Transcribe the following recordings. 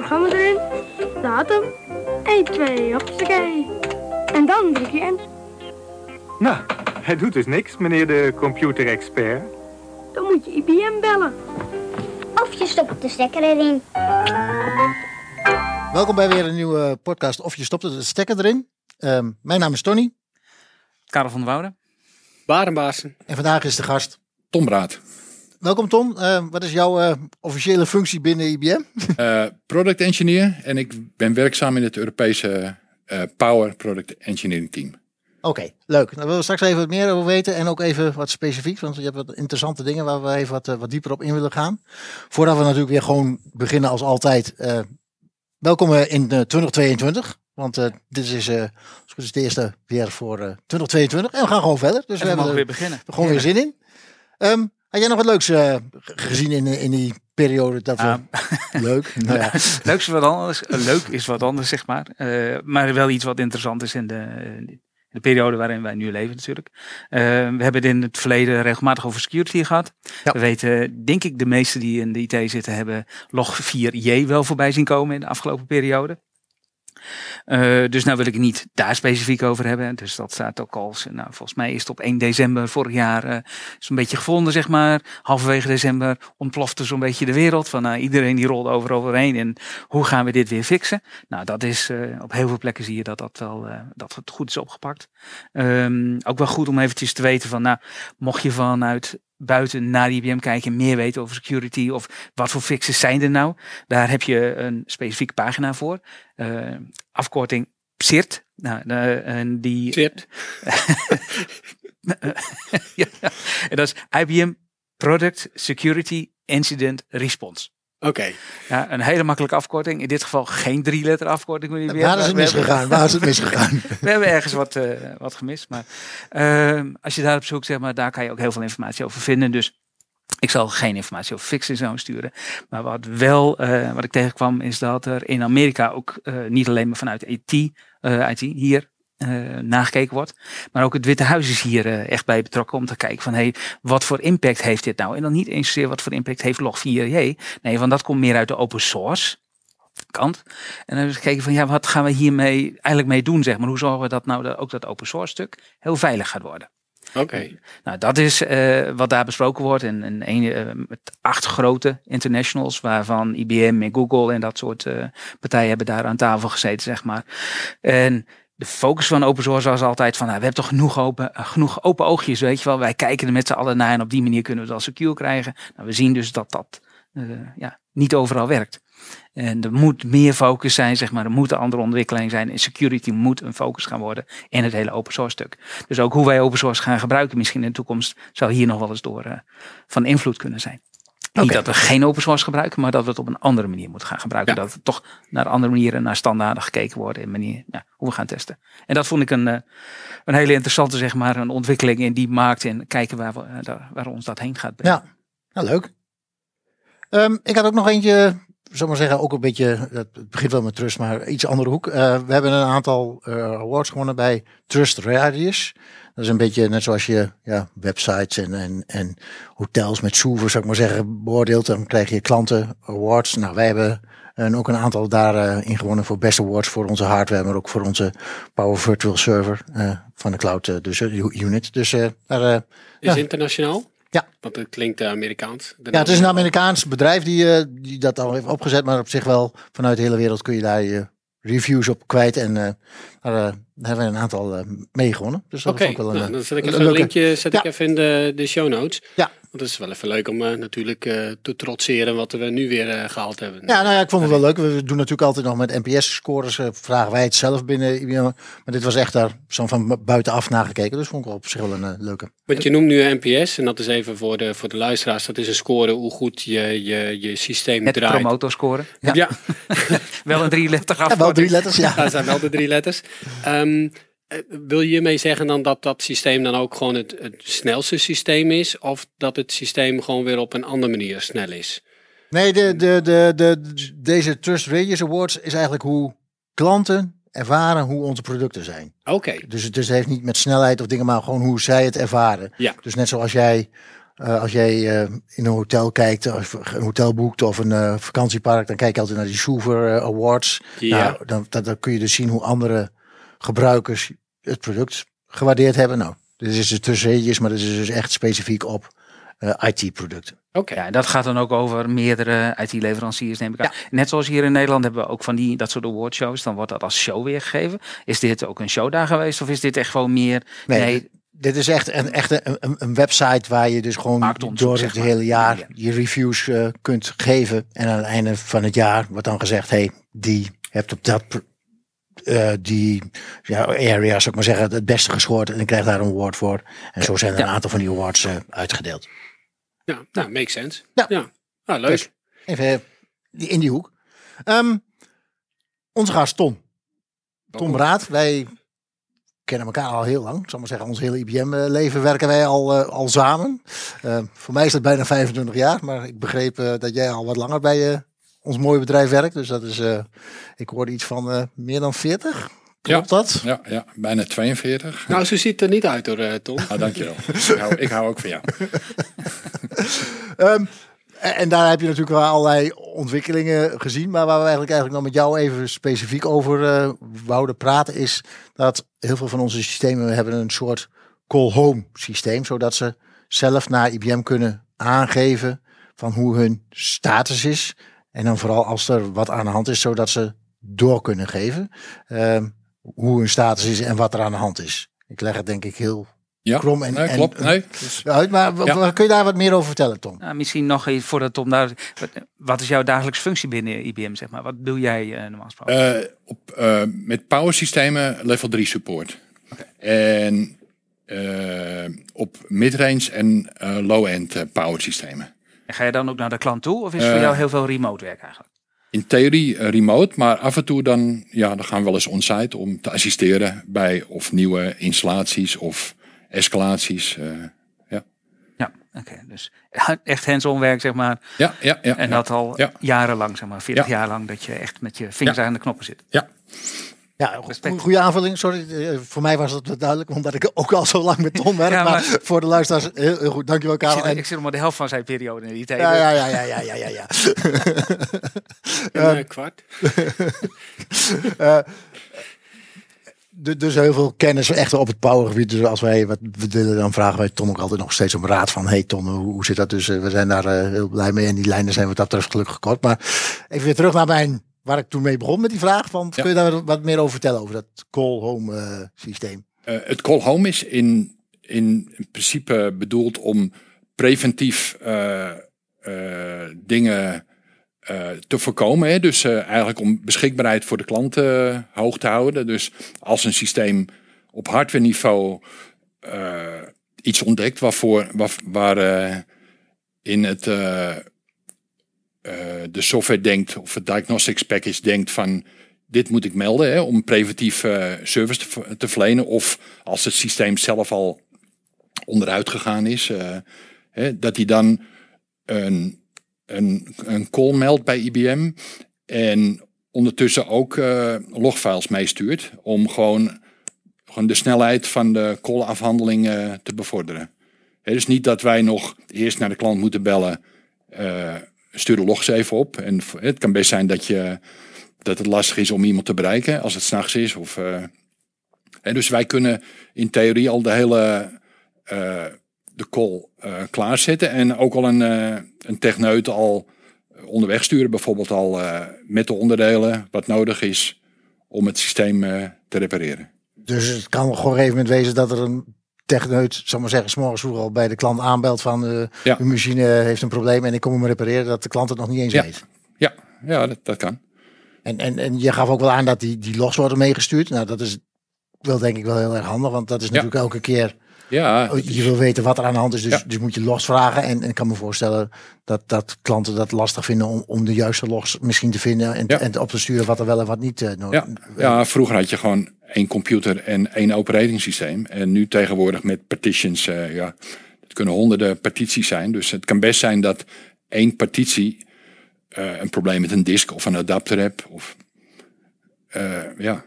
programma erin, datum, 1, 2, hoppakee. En dan druk je in. Nou, hij doet dus niks, meneer de computerexpert. Dan moet je IBM bellen. Of je stopt de stekker erin. Welkom bij weer een nieuwe podcast. Of je stopt de stekker erin. Ehm, mijn naam is Tony. Karel van der Woude. Barenbaasen. En vandaag is de gast. Tom Braat. Welkom Tom. Ehm, wat is jouw eh, officiële functie binnen IBM? Eh, product engineer. En ik ben werkzaam in het Europese eh, Power Product Engineering Team. Oké, leuk. Daar willen we straks even wat meer over weten. En ook even wat specifiek. Want je hebt wat interessante dingen waar we even wat, eh, wat dieper op in willen gaan. Voordat we natuurlijk weer gewoon beginnen als altijd. eh, welkom eh, in eh, 2022. Want eh, dit is, eh, als goed is de eerste weer voor eh, 2022. En we gaan gewoon verder. Dus En we we mogen hebben weer er beginnen. gewoon weer zin in. Ehm, had jij nog wat leuks eh, gezien in, in die periode? Dat we... Ah. Leuk. Nou ja. Leuk is wat anders. Leuk is wat anders, zeg maar. Eh, maar wel iets wat interessant is in de, in de periode waarin wij nu leven natuurlijk. Eh, we hebben het in het verleden regelmatig over security gehad. Ja. We weten, denk ik, de meesten die in de IT zitten hebben log 4j wel voorbij zien komen in de afgelopen periode. Eh, dus nou wil ik niet daar specifiek over hebben. Dus dat staat ook al, nou, volgens mij is het op 1 december vorig jaar eh zo'n beetje gevonden, zeg maar. Halverwege december ontplofte zo'n beetje de wereld. Van nou, iedereen die rolde over overheen. En hoe gaan we dit weer fixen? Nou, dat is eh, op heel veel plekken zie je dat dat wel dat het goed is opgepakt. Ehm, ook wel goed om eventjes te weten van, nou, mocht je vanuit buiten naar IBM kijken, meer weten over security of wat voor fixes zijn er nou. Daar heb je een specifieke pagina voor. Eh, afkorting PSIRT. Nou, en die, Zit. ja, en dat is IBM Product Security Incident Response. Oké. Ja, een hele makkelijke afkorting. In dit geval geen drie letter afkorting. Waar is het misgegaan? Waar is het misgegaan? we hebben ergens wat, eh, wat gemist. Maar ehm, als je daarop zoekt, zeg maar, daar kan je ook heel veel informatie over vinden. Dus ik zal geen informatie over fixen zo sturen. Maar wat wel, eh, wat ik tegenkwam, is dat er in Amerika ook eh, niet alleen maar vanuit IT, eh, IT hier eh, nagekeken wordt. Maar ook het Witte Huis is hier eh, echt bij betrokken om te kijken van hey, wat voor impact heeft dit nou? En dan niet eens zozeer wat voor impact heeft Log4j. Nee, want dat komt meer uit de open source kant. En dan hebben we gekeken van ja, wat gaan we hiermee eigenlijk mee doen, zeg maar. Hoe zorgen we dat nou dat ook dat open source stuk heel veilig gaat worden? Oké. Nou, dat is eh, wat daar besproken wordt. En, en een, eh, met acht grote internationals, waarvan IBM en Google en dat soort eh, partijen hebben daar aan tafel gezeten, zeg maar. En de focus van open source was altijd van, nou, we hebben toch genoeg open, eh, genoeg open oogjes, weet je wel. Wij kijken er met z'n allen naar en op die manier kunnen we het wel secure krijgen. Nou, we zien dus dat dat eh, ja, niet overal werkt. En er moet meer focus zijn, zeg maar. Er moet een andere ontwikkeling zijn. En security moet een focus gaan worden in het hele open source stuk. Dus ook hoe wij open source gaan gebruiken, misschien in de toekomst, zou hier nog wel eens door eh, van invloed kunnen zijn. Niet dat we geen open source gebruiken, maar dat we het op een andere manier moeten gaan gebruiken. Ja. Dat er toch naar andere manieren, naar standaarden gekeken worden en manier, ja, hoe we gaan testen. En dat vond ik een, eh, een hele interessante, zeg maar, een ontwikkeling in die markt en kijken waar, we, eh, waar ons dat heen gaat brengen. Ja, leuk. Ehm, ik had ook nog eentje, zal maar zeggen, ook een beetje, het begint wel met Trust, maar iets andere hoek. Eh, we hebben een aantal awards gewonnen bij Trust Radius. Dat is een beetje net zoals je ja, websites en, en, en hotels met servers, zou ik maar zeggen, beoordeelt. Dan krijg je klanten awards. Nou, wij hebben en ook een aantal daarin in gewonnen voor best awards voor onze hardware, maar ook voor onze Power Virtual Server eh, van de cloud eh, dus, eh, unit. Dus eh, daar, eh, Is internationaal? Ja. Want het klinkt eh, Amerikaans. Ja, het is een Amerikaans bedrijf die, eh, die dat al heeft opgezet, maar op zich wel vanuit de hele wereld kun je daar je reviews op kwijt. En eh, daar, eh, daar hebben we een aantal eh mee gewonnen. Dus dat Oké, is ook wel een, nou, dan zet ik een even een linkje zet ik even in de, de show notes. Ja. Want het is wel even leuk om eh, natuurlijk eh, te trotseren wat we nu weer eh, gehaald hebben. Ja, nou ja, ik vond het wel leuk. We doen natuurlijk altijd nog met NPS-scores, vragen wij het zelf binnen IBM. Maar dit was echt daar zo van buitenaf nagekeken. Dus vond ik wel op zich wel een leuke. Want je noemt nu NPS en dat is even voor de, voor de luisteraars. Dat is een score hoe goed je, je, je systeem Het draait. promotor scoren. Ja. Ja, Wel een drie-letter Ja, wel drie letters, ja. dat zijn wel de drie letters. Ehm, eh, wil je hiermee zeggen dan dat dat systeem dan ook gewoon het, het snelste systeem is? Of dat het systeem gewoon weer op een andere manier snel is? Nee, de, de, de, de, deze Trust Radius Awards is eigenlijk hoe klanten ervaren hoe onze producten zijn. Oké, Dus het, dus het heeft niet met snelheid of dingen, maar gewoon hoe zij het ervaren. Ja. Dus net zoals jij Eh, als jij eh, in een hotel kijkt, of een hotel boekt of een eh, vakantiepark, dan kijk je altijd naar die Souver eh, Awards. Ja. Nou, dan, dan, dan kun je dus zien hoe andere gebruikers het product gewaardeerd hebben. Nou, dit is dus tussenetjes, maar dit is dus echt specifiek op eh, IT-producten. Oké. Ja, dat gaat dan ook over meerdere IT-leveranciers, neem ik aan. Net zoals hier in Nederland hebben we ook van die, dat soort awardshows. Dan wordt dat als show weergegeven. Is dit ook een show daar geweest? Of is dit echt gewoon meer... Nee, Nee, dit- is echt een, echt een, een, website waar je dus gewoon door het maar. hele jaar Ja. je reviews eh, kunt geven. En aan het einde van het jaar wordt dan gezegd, hey, die hebt op dat eh, die ja, area, zou ik maar zeggen, het beste gescoord. En ik krijg daar een award voor. En zo zijn er een aantal van die awards eh, uitgedeeld. Ja, nou, makes sense. Ja. ja. Ah, leuk. Dus even eh, in die hoek. Ehm, onze gast Tom. Tom Braat. Wij kennen elkaar al heel lang. Ik zal maar zeggen, ons hele IBM-leven werken wij al, al samen. Eh, voor mij is dat bijna 25 jaar. Maar ik begreep dat jij al wat langer bij ons mooie bedrijf werkt. Dus dat is, eh, ik hoorde iets van eh, meer dan 40. Klopt dat? Ja, ja, bijna 42. Nou, zo ziet het er niet uit hoor, eh, Tom. Ah, dankjewel. ik, hou, ik hou ook van jou. Ehm, en daar heb je natuurlijk wel allerlei ontwikkelingen gezien. Maar waar we eigenlijk, eigenlijk nog met jou even specifiek over eh, wouden praten, is dat heel veel van onze systemen hebben een soort call-home systeem. Zodat ze zelf naar IBM kunnen aangeven van hoe hun status is. En dan vooral als er wat aan de hand is, zodat ze door kunnen geven. ehm, hoe hun status is en wat er aan de hand is. Ik leg het denk ik heel Ja, krom en, nee, en- klopt. Nee, dus, uit. Maar Ja. kun je daar wat meer over vertellen, Tom? nou, misschien nog even voordat Tom daar... Wat, is jouw dagelijkse functie binnen IBM, zeg maar? Wat doe jij eh, normaal gesproken? eh, op, eh, met power systemen level 3 support. En eh, op midrange en eh, low-end power systemen. En ga je dan ook naar de klant toe? Of is het voor eh, jou heel veel remote werk eigenlijk? In theorie eh, remote, maar af en toe dan, ja, dan gaan we wel eens onsite om te assisteren bij of nieuwe installaties of escalaties. eh. Ja, oké. dus echt hands-on werk, zeg maar. ja, ja, ja. En dat al Ja. jarenlang, zeg maar. 40 Ja. jaar lang, dat je echt met je vingers Ja. aan de knoppen zit. Ja, Ja, goede aanvulling. Sorry, eh, voor mij was dat wel duidelijk, omdat ik ook al zo lang met Tom werk. Ja, maar, maar- voor de luisteraars, heel, heel goed. Dankjewel, Ik Karel. zit, En- ik zit nog maar de helft van zijn periode in die tijd. ja, ja, ja, ja, ja, ja, ja, ja. Een eh, kwart. Du- Dus heel veel kennis echt op het powergebied. Dus als wij wat willen, dan vragen wij Tom ook altijd nog steeds om raad van... Hey Tom, hoe, hoe zit dat? Dus eh, we zijn daar eh, heel blij mee. En die lijnen zijn wat dat betreft gelukkig kort. Maar even weer terug naar mijn... Waar ik toen mee begon met die vraag. Van, Ja. Kun je daar wat- meer over vertellen? Over dat call-home eh, systeem? Eh, het call home is in, in principe bedoeld om preventief eh, dingen te voorkomen. Hè? Dus eigenlijk om beschikbaarheid voor de klant eh, hoog te houden. Dus als een systeem op hardware niveau iets ontdekt waarvoor, waar, waar in het eh, de software denkt of het diagnostics package denkt van dit moet ik melden hè, om preventief eh, service te, ver- te verlenen. Of als het systeem zelf al onderuit gegaan is, eh, hè, dat hij dan een, een, een call meldt bij IBM. En ondertussen ook eh, logfiles meestuurt om gewoon, gewoon de snelheid van de callafhandeling te bevorderen. Hè, dus niet dat wij nog eerst naar de klant moeten bellen. Stuur de logs even op. En het kan best zijn dat je dat het lastig is om iemand te bereiken als het s'nachts is. Of, eh, hè, dus wij kunnen in theorie al de hele eh, de call eh, klaarzetten. En ook al een, een techneut al onderweg sturen. Bijvoorbeeld al met de onderdelen wat nodig is om het systeem te repareren. Dus het kan gewoon moment wezen dat er een techneut, zal maar zeggen, s'morgens vroeg al bij de klant aanbelt van eh Ja. uw machine heeft een probleem en ik kom hem repareren, dat de klant het nog niet eens Ja. weet. Ja, ja dat, dat kan. En, en, en je gaf ook wel aan dat die, die logs worden meegestuurd. Nou, dat is wel denk ik wel heel erg handig, want dat is natuurlijk elke keer, Ja, oh, je wil weten wat er aan de hand is, dus, Ja. dus moet je logs vragen. En, en ik kan me voorstellen dat, dat klanten dat lastig vinden om, om de juiste logs misschien te vinden en, Ja. en op te sturen wat er wel en wat niet eh, nodig Ja, ja, vroeger had je gewoon één computer en één operating systeem. En nu tegenwoordig met partitions, eh, ja, het kunnen honderden partities zijn. Dus het kan best zijn dat één partitie eh, een probleem met een disk of een adapter hebt. Of, ja.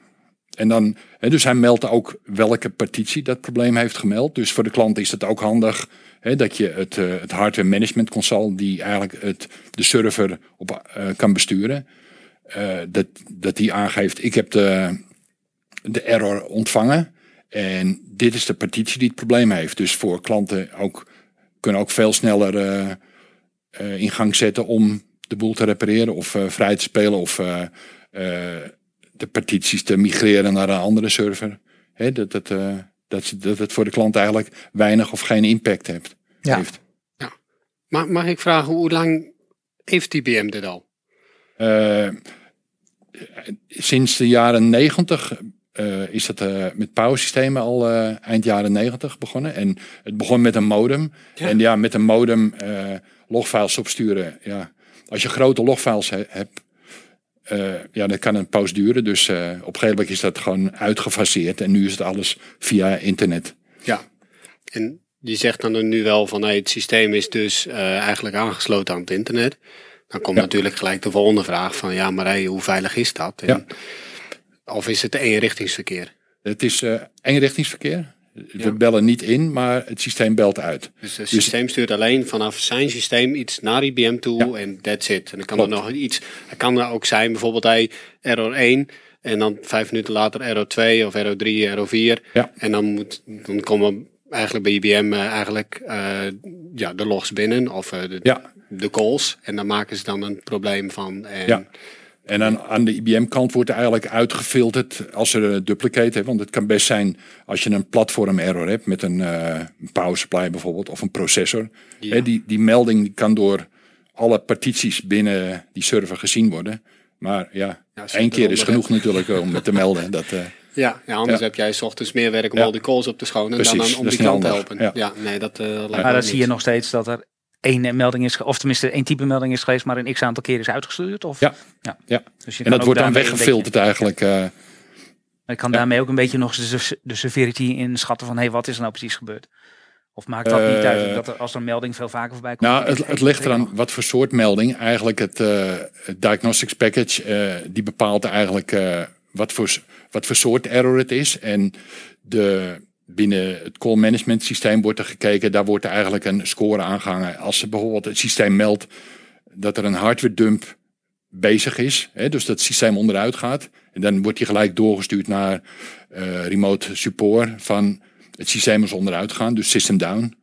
en dan, dus hij meldt ook welke partitie dat probleem heeft gemeld. Dus voor de klant is het ook handig dat je het, eh, het hardware management console, die eigenlijk het, de server op, eh, kan besturen, eh, dat, dat die aangeeft: ik heb de, de error ontvangen. En dit is de partitie die het probleem heeft. Dus voor klanten ook, kunnen ook veel sneller in gang zetten om de boel te repareren of vrij te spelen of de partities te migreren naar een andere server. Hè, dat, dat, eh, dat, ze- dat het voor de klant eigenlijk weinig of geen impact heeft. Ja. heeft. Maar mag ik vragen, hoe lang heeft IBM dit al? Eh, sinds de jaren negentig eh, is dat eh, met powersystemen al eh, eind jaren negentig begonnen. En het begon met een modem. Ja. En ja, met een modem eh, logfiles opsturen. Ja. Als je grote logfiles he- hebt, eh, ja, dan kan een poos duren. Dus eh, op een gegeven moment is dat gewoon uitgefaseerd. En nu is het alles via internet. Ja. En je zegt dan nu wel van hey, het systeem is dus eh, eigenlijk aangesloten aan het internet. Dan komt Ja. natuurlijk gelijk de volgende vraag van ja, maar hey, hoe veilig is dat? En, Ja. Of is het eenrichtingsverkeer? Het is eenrichtingsverkeer. We Ja. bellen niet in, maar het systeem belt uit. Dus het systeem stuurt alleen vanaf zijn systeem iets naar IBM toe en that's it. En dan kan er nog iets, het kan er ook zijn bijvoorbeeld hey, error 1 en dan vijf minuten later error 2 of error 3, error 4. Ja. En dan, moet, dan komen eigenlijk bij IBM eh, eigenlijk eh, ja, de logs binnen of eh, de, calls. En daar maken ze dan een probleem van. En, Ja. En dan aan de IBM-kant wordt er eigenlijk uitgefilterd als er een duplicate hebt. Want het kan best zijn als je een platform error hebt met een, eh, power supply bijvoorbeeld of een processor. Ja. Hè, die, die melding kan door alle partities binnen die server gezien worden. Maar ja, één keer is genoeg natuurlijk om het te melden. Dat, eh, Ja, ja, anders Ja. heb jij 's ochtends meer werk om Ja. al die calls op te schonen Precies, dan om dat die klant te helpen. Ja, Ja. nee, dat eh lijkt me Maar ook dan zie je nog steeds dat er één melding is, of tenminste één type melding is geweest, maar een x aantal keer is uitgestuurd. Of? Ja. ja. Ja. Dus je en dat wordt dan weggefilterd eigenlijk. eh, Je kan Ja. daarmee ook een beetje nog de, de severity inschatten van, hé, wat is er nou precies gebeurd? Of maakt dat niet Eh, uit dat er, als er een melding veel vaker voorbij komt? Nou, het, ligt hey, eraan wat voor soort melding. Eigenlijk het, eh, het diagnostics package, eh, die bepaalt eigenlijk eh, wat, voor, wat voor soort error het is. En de, binnen het call management systeem wordt er gekeken, daar wordt er eigenlijk een score aangehangen. Als er bijvoorbeeld het systeem meldt dat er een hardware dump bezig is, hè, dus dat het systeem onderuit gaat. En dan wordt die gelijk doorgestuurd naar eh, remote support van het systeem is onderuit gaan, dus system down.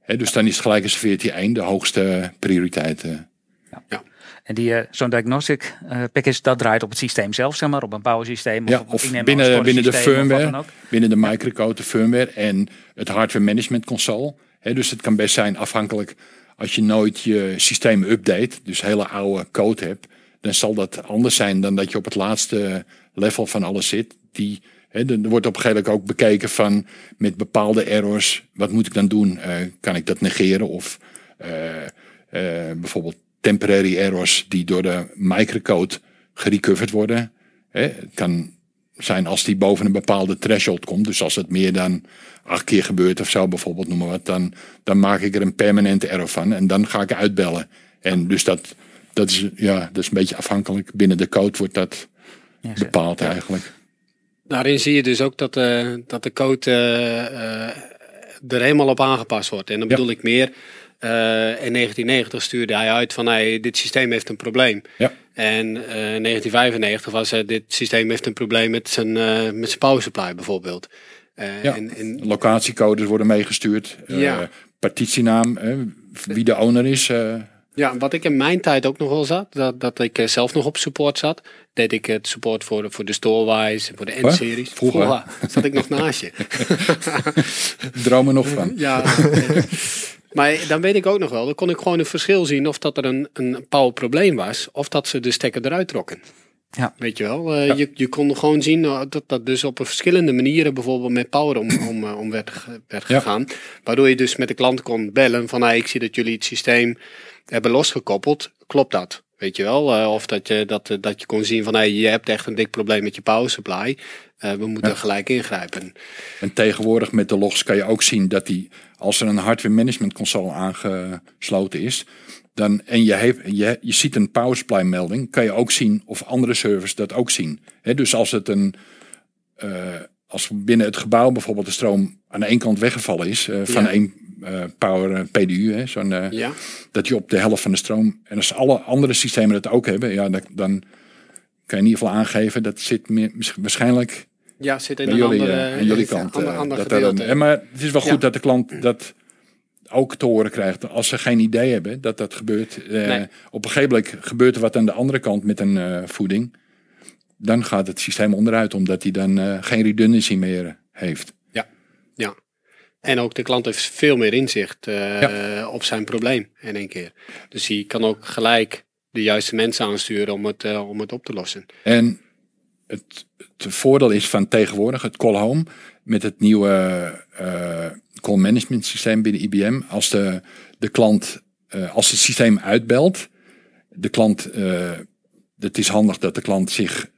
Hè, dus dan is het gelijk een severity 1 de hoogste prioriteit. eh. En die, eh, zo'n diagnostic eh, package, dat draait op het systeem zelf, zeg maar, op een power systeem. Ja, of binnen, binnen de firmware, binnen de microcode, de firmware en het hardware management console. Dus het kan best zijn afhankelijk als je nooit je systeem update, dus hele oude code hebt, dan zal dat anders zijn dan dat je op het laatste level van alles zit. Die, er wordt op een gegeven moment ook bekeken van met bepaalde errors, wat moet ik dan doen? Eh, kan ik dat negeren of bijvoorbeeld temporary errors die door de microcode gerecoverd worden. Hè, het kan zijn als die boven een bepaalde threshold komt. Dus als het meer dan acht keer gebeurt of zo, bijvoorbeeld, noem maar wat, dan, dan maak ik er een permanente error van en dan ga ik uitbellen. En dus dat, dat, is, ja, dat is een beetje afhankelijk. Binnen de code wordt dat Ja, bepaald eigenlijk. Daarin zie je dus ook dat, eh, dat de code eh, eh, er helemaal op aangepast wordt. En dan Ja. bedoel ik meer, eh, in 1990 stuurde hij uit van hey, dit systeem heeft een probleem. Ja. En eh, in 1995 was het dit systeem heeft een probleem met zijn, eh, met zijn power supply bijvoorbeeld. Ja. en, en, Locatiecodes worden meegestuurd. Ja. partitienaam, wie de owner is. ja, wat ik in mijn tijd ook nog wel zat, dat, dat ik zelf nog op support zat, deed ik het support voor de, voor de Storewise, en voor de N-series. Vroeger? zat ik nog naast je. droom er nog van. Ja. maar dan weet ik ook nog wel, dan kon ik gewoon een verschil zien of dat er een, een power probleem was, of dat ze de stekker eruit trokken. Ja. Weet je wel, eh, je, je kon gewoon zien eh, dat dat dus op verschillende manieren bijvoorbeeld met power om, om, eh, om werd, werd Ja. gegaan. Waardoor je dus met de klant kon bellen van, hey, ik zie dat jullie het systeem hebben losgekoppeld. Klopt dat? Weet je wel? Eh, of dat je, dat, eh, dat je kon zien van, hey, je hebt echt een dik probleem met je power supply. Eh, we moeten gelijk ingrijpen. En tegenwoordig met de logs kan je ook zien dat die, als er een hardware management console aangesloten is, dan, en je, heeft, je, je ziet een power supply melding, kan je ook zien of andere servers dat ook zien. Hè, dus als het een, eh, als binnen het gebouw bijvoorbeeld de stroom aan de ene kant weggevallen is van Ja. één eh, power eh, PDU, hè, zo'n, eh, Ja, dat je op de helft van de stroom. En als alle andere systemen dat ook hebben, ja, dan, dan kan je in ieder geval aangeven dat zit meer, waarschijnlijk ja zit in een jullie, andere, aan jullie kant. ander, ander dat en maar het is wel goed Ja. dat de klant dat ook te horen krijgt. Als ze geen idee hebben dat dat gebeurt. Nee. Op een gegeven moment gebeurt er wat aan de andere kant met een voeding. Dan gaat het systeem onderuit, omdat hij dan geen redundancy meer heeft. En ook de klant heeft veel meer inzicht eh, op zijn probleem in één keer. Dus hij kan ook gelijk de juiste mensen aansturen om het, eh, om het op te lossen. En het, het voordeel is van tegenwoordig, het call home, met het nieuwe eh, call management systeem binnen IBM. Als de, de klant, als het systeem uitbelt, de klant, het is handig dat de klant zich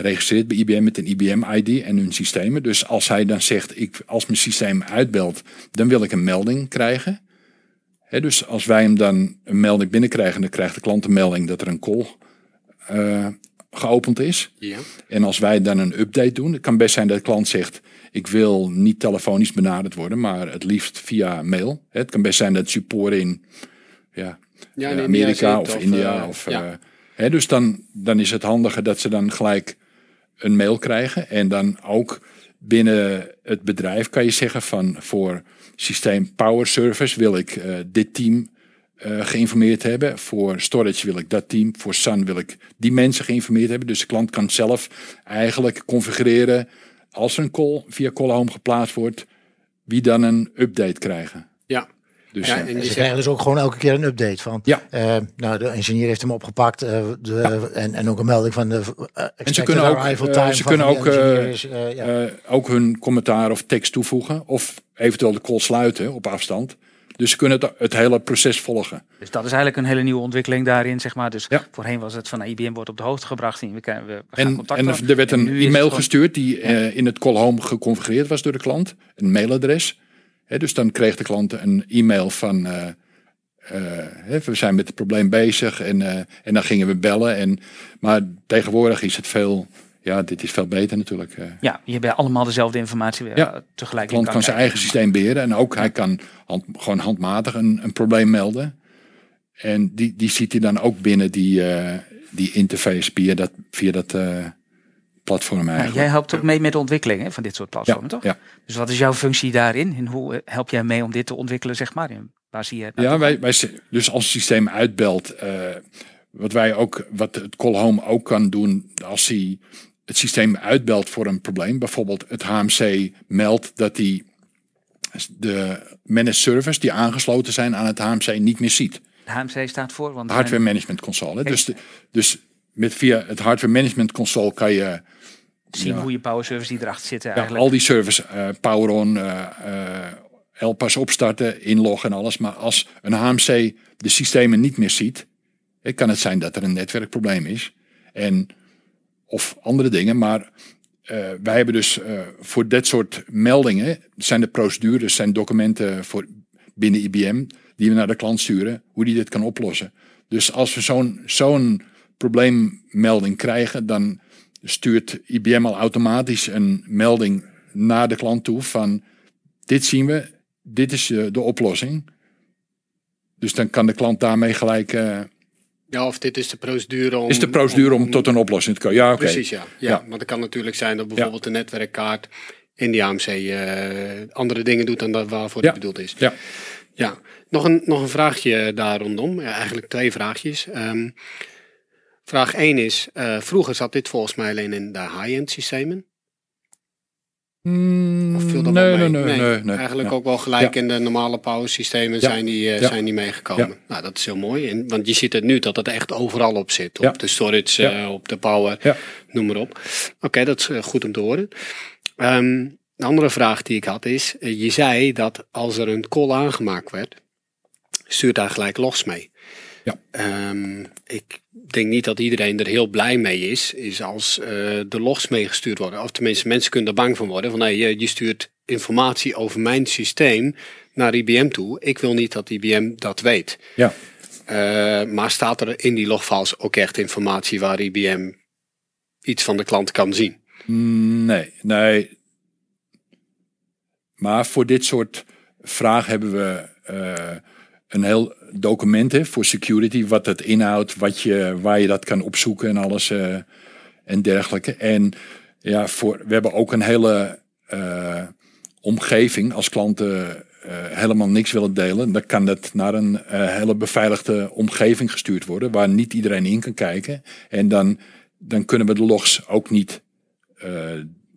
registreert bij IBM met een IBM-ID en hun systemen. Dus als hij dan zegt, ik, als mijn systeem uitbelt, dan wil ik een melding krijgen. Hè, dus als wij hem dan een melding binnenkrijgen, dan krijgt de klant een melding dat er een call eh, geopend is. Ja. En als wij dan een update doen, het kan best zijn dat de klant zegt: Ik wil niet telefonisch benaderd worden, maar het liefst via mail. Het kan best zijn dat support in ja, Ja, eh, in Amerika of, India. eh, of, ja. dus dan, dan is het handiger dat ze dan gelijk een mail krijgen. En dan ook binnen het bedrijf kan je zeggen van voor systeem Power Service wil ik eh, dit team eh, geïnformeerd hebben. Voor storage wil ik dat team. Voor Sun wil ik die mensen geïnformeerd hebben. Dus de klant kan zelf eigenlijk configureren als er een call via Call Home geplaatst wordt, wie dan een update krijgen. Ja. Dus Ja, en En ze zegt- krijgen dus ook gewoon elke keer een update van. Ja. eh, nou, de engineer heeft hem opgepakt. eh, de, en, en ook een melding van de. eh, expected kunnen ook, ze kunnen ook, engineer eh, is, eh, ja. eh, ook hun commentaar of tekst toevoegen. Of eventueel de call sluiten op afstand. Dus ze kunnen het, het hele proces volgen. Dus dat is eigenlijk een hele nieuwe ontwikkeling daarin, zeg maar. Dus Ja. voorheen was het van nou, IBM wordt op de hoogte gebracht en we, gaan En, contact en er werd En een e-mail gewoon- gestuurd die in het call home geconfigureerd was door de klant. Een mailadres. Dus dan kreeg de klant een e-mail van... hè, we zijn met het probleem bezig en, eh, en dan gingen we bellen. En, maar tegenwoordig is het veel... Ja, dit is veel beter natuurlijk. Ja, je hebt allemaal dezelfde informatie weer Ja. tegelijk. De klant kan zijn eigen systeem beheren. En ook hij kan hand, gewoon handmatig een, een probleem melden. En die, die ziet hij dan ook binnen die, die interface via dat, via dat platform Ja, eigenlijk. jij helpt ook mee met de ontwikkeling hè, van dit soort platformen, ja, toch? ja. Dus wat is jouw functie daarin? En hoe eh, help jij mee om dit te ontwikkelen, zeg maar? En waar zie je het Ja, wij, wij, dus als het systeem uitbelt, eh, wat wij ook, wat het call home ook kan doen, als hij het systeem uitbelt voor een probleem, bijvoorbeeld het HMC meldt dat hij de managed servers die aangesloten zijn aan het HMC niet meer ziet. De HMC staat voor, want Hardware management console. Hè? Dus, de- dus met via het hardware management console kan je zien ja. hoe je power servers die erachter zitten ja, eigenlijk. al die servers, eh power on, eh eh, LPAS opstarten, inloggen en alles. Maar als een HMC de systemen niet meer ziet, eh, kan het zijn dat er een netwerkprobleem is. En, of andere dingen. Maar eh, wij hebben dus eh, voor dit soort meldingen, zijn de procedures, zijn documenten voor binnen IBM die we naar de klant sturen, hoe die dit kan oplossen. Dus als we zo'n zo'n probleemmelding krijgen, dan stuurt IBM al automatisch een melding naar de klant toe van dit zien we, dit is eh, de oplossing. Dus dan kan de klant daarmee gelijk, eh, Ja, of dit is de procedure om... is de procedure om, tot een oplossing te komen. Ja, oké. Precies, ja. ja. Ja. Want het kan natuurlijk zijn dat bijvoorbeeld de netwerkkaart in die AMC eh, andere dingen doet dan dat waarvoor Ja. die bedoeld is. Ja. Ja, nog een, nog een vraagje daar rondom. Ja, eigenlijk twee vraagjes. Ehm, vraag 1 is, eh, vroeger zat dit volgens mij alleen in de high-end systemen. Mm, Of viel dat nee, nee, nee, nee, nee. Eigenlijk Ja. ook wel gelijk Ja. in de normale power systemen Ja. zijn, die, eh, zijn die meegekomen. Nou, dat is heel mooi. En, want je ziet het nu dat het echt overal op zit. Op de storage, eh, op de power, noem maar op. Oké, dat is goed om te horen. Ehm, de andere vraag die ik had is, je zei dat als er een call aangemaakt werd, stuurt daar gelijk logs mee. Ja. Ehm, ik denk niet dat iedereen er heel blij mee is, is als eh, de logs meegestuurd worden. Of tenminste, mensen kunnen er bang van worden. Van nee, je, je stuurt informatie over mijn systeem naar IBM toe. Ik wil niet dat IBM dat weet. Ja. Eh, maar staat er in die logfiles ook echt informatie waar IBM iets van de klant kan zien? Mm, Nee, nee. Maar voor dit soort vragen hebben we eh, een heel document hè, voor security, wat het inhoudt, wat je, waar je dat kan opzoeken en alles eh, en dergelijke. En ja, voor, we hebben ook een hele eh, omgeving als klanten eh, helemaal niks willen delen, dan kan dat naar een hele beveiligde omgeving gestuurd worden, waar niet iedereen in kan kijken. En dan, dan kunnen we de logs ook niet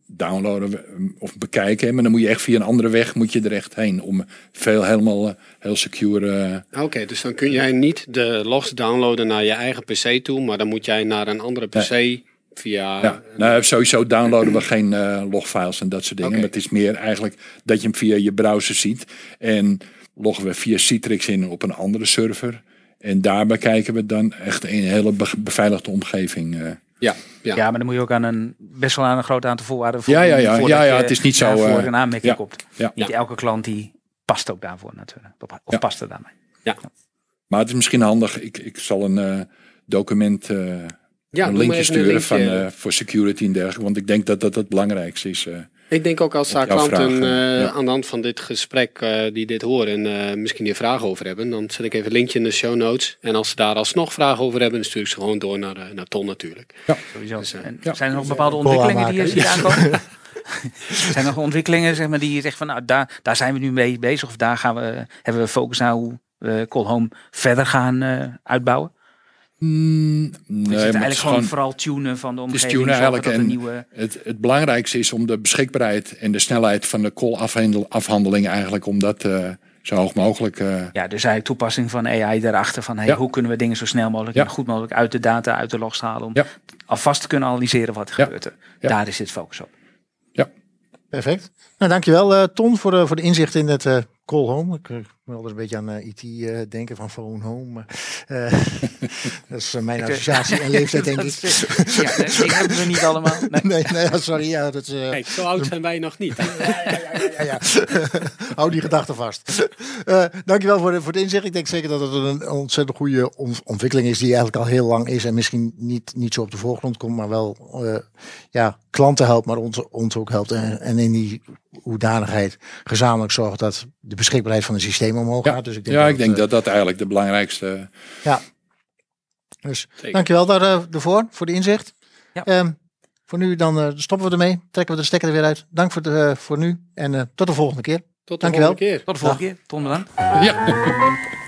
downloaden of bekijken. Maar dan moet je echt via een andere weg moet je er echt heen om veel helemaal eh, heel secure. eh, Oké, dus dan kun jij niet de logs downloaden naar je eigen PC toe, maar dan moet jij naar een andere PC via. ja, nou, sowieso downloaden we geen eh, logfiles en dat soort dingen. Maar het is meer eigenlijk dat je hem via je browser ziet. En loggen we via Citrix in op een andere server. En daarbij kijken we dan echt in een hele be- beveiligde omgeving. Ja, ja. Ja. maar dan moet je ook aan een best wel aan een groot aantal voorwaarden Ja, ja, ja. voordat Ja, ja, je het is niet zo, daarvoor eh, een aanmerking ja. komt. Ja. Niet Ja. elke klant die past ook daarvoor natuurlijk. Of Ja. past er daarmee. Maar het is misschien handig. Ik, ik zal een eh, document, eh, Ja, een linkje een sturen van, eh, voor security en dergelijke. Want ik denk dat dat het belangrijkste is. eh. Ik denk ook als jouw klanten eh, eh, ja. aan de hand van dit gesprek die die dit horen en eh, misschien hier vragen over hebben, dan zet ik even een linkje in de show notes. En als ze daar alsnog vragen over hebben, dan stuur ik ze gewoon door naar, eh, naar Ton natuurlijk. Sowieso. Dus, eh, en ja. zijn er nog bepaalde ontwikkelingen die je ziet aankomen? zijn er nog ontwikkelingen zeg maar, die je zegt van nou daar, daar zijn we nu mee bezig of daar gaan we, hebben we focus naar hoe we Call Home verder gaan eh, uitbouwen? Mm, Nee, het het eigenlijk is gewoon gewoon vooral tunen van de is omgeving. tunen zorgen eigenlijk en- nieuwe, het, het belangrijkste is om de beschikbaarheid en de snelheid van de call-afhandeling eigenlijk om dat eh, zo hoog mogelijk. eh, ja, dus eigenlijk toepassing van AI daarachter. Van hey, Ja. hoe kunnen we dingen zo snel mogelijk Ja. en goed mogelijk uit de data, uit de logs halen. Om Ja. alvast te kunnen analyseren wat er Ja. gebeurt. er. Ja. Daar is dit focus op. Perfect. Nou, dankjewel eh Ton voor de, voor de inzicht in het eh call home. Ik moet altijd een beetje aan eh, IT eh, denken van phone home. eh, dat is mijn Ik, associatie en leeftijd denk ik. ja, nee, hebben we niet allemaal. Nee. Nee, nee, ja, sorry. Ja, dat Kijk, zo oud zijn wij nog niet. hè? ja, ja. Hou die gedachte vast. Eh dankjewel voor, de, voor het inzicht. Ik denk zeker dat het een ontzettend goede on- ontwikkeling is die eigenlijk al heel lang is en misschien niet, niet zo op de voorgrond komt, maar wel eh, ja, klanten helpt, maar ons, ons ook helpt. En, en in die hoedanigheid gezamenlijk zorgt dat de beschikbaarheid van het systeem omhoog Ja. gaat. Dus ik denk ja, dat ik denk het, dat dat eigenlijk de belangrijkste. Ja. Dus Zeker. dankjewel daar, eh, daarvoor, voor de inzicht. Ja. Ehm, voor nu dan eh, stoppen we ermee. Trekken we de stekker er weer uit. Dank voor, de, voor nu en eh, tot de volgende keer. Tot de Dankjewel. volgende keer. Tot de volgende keer. Ton bedankt. Ja.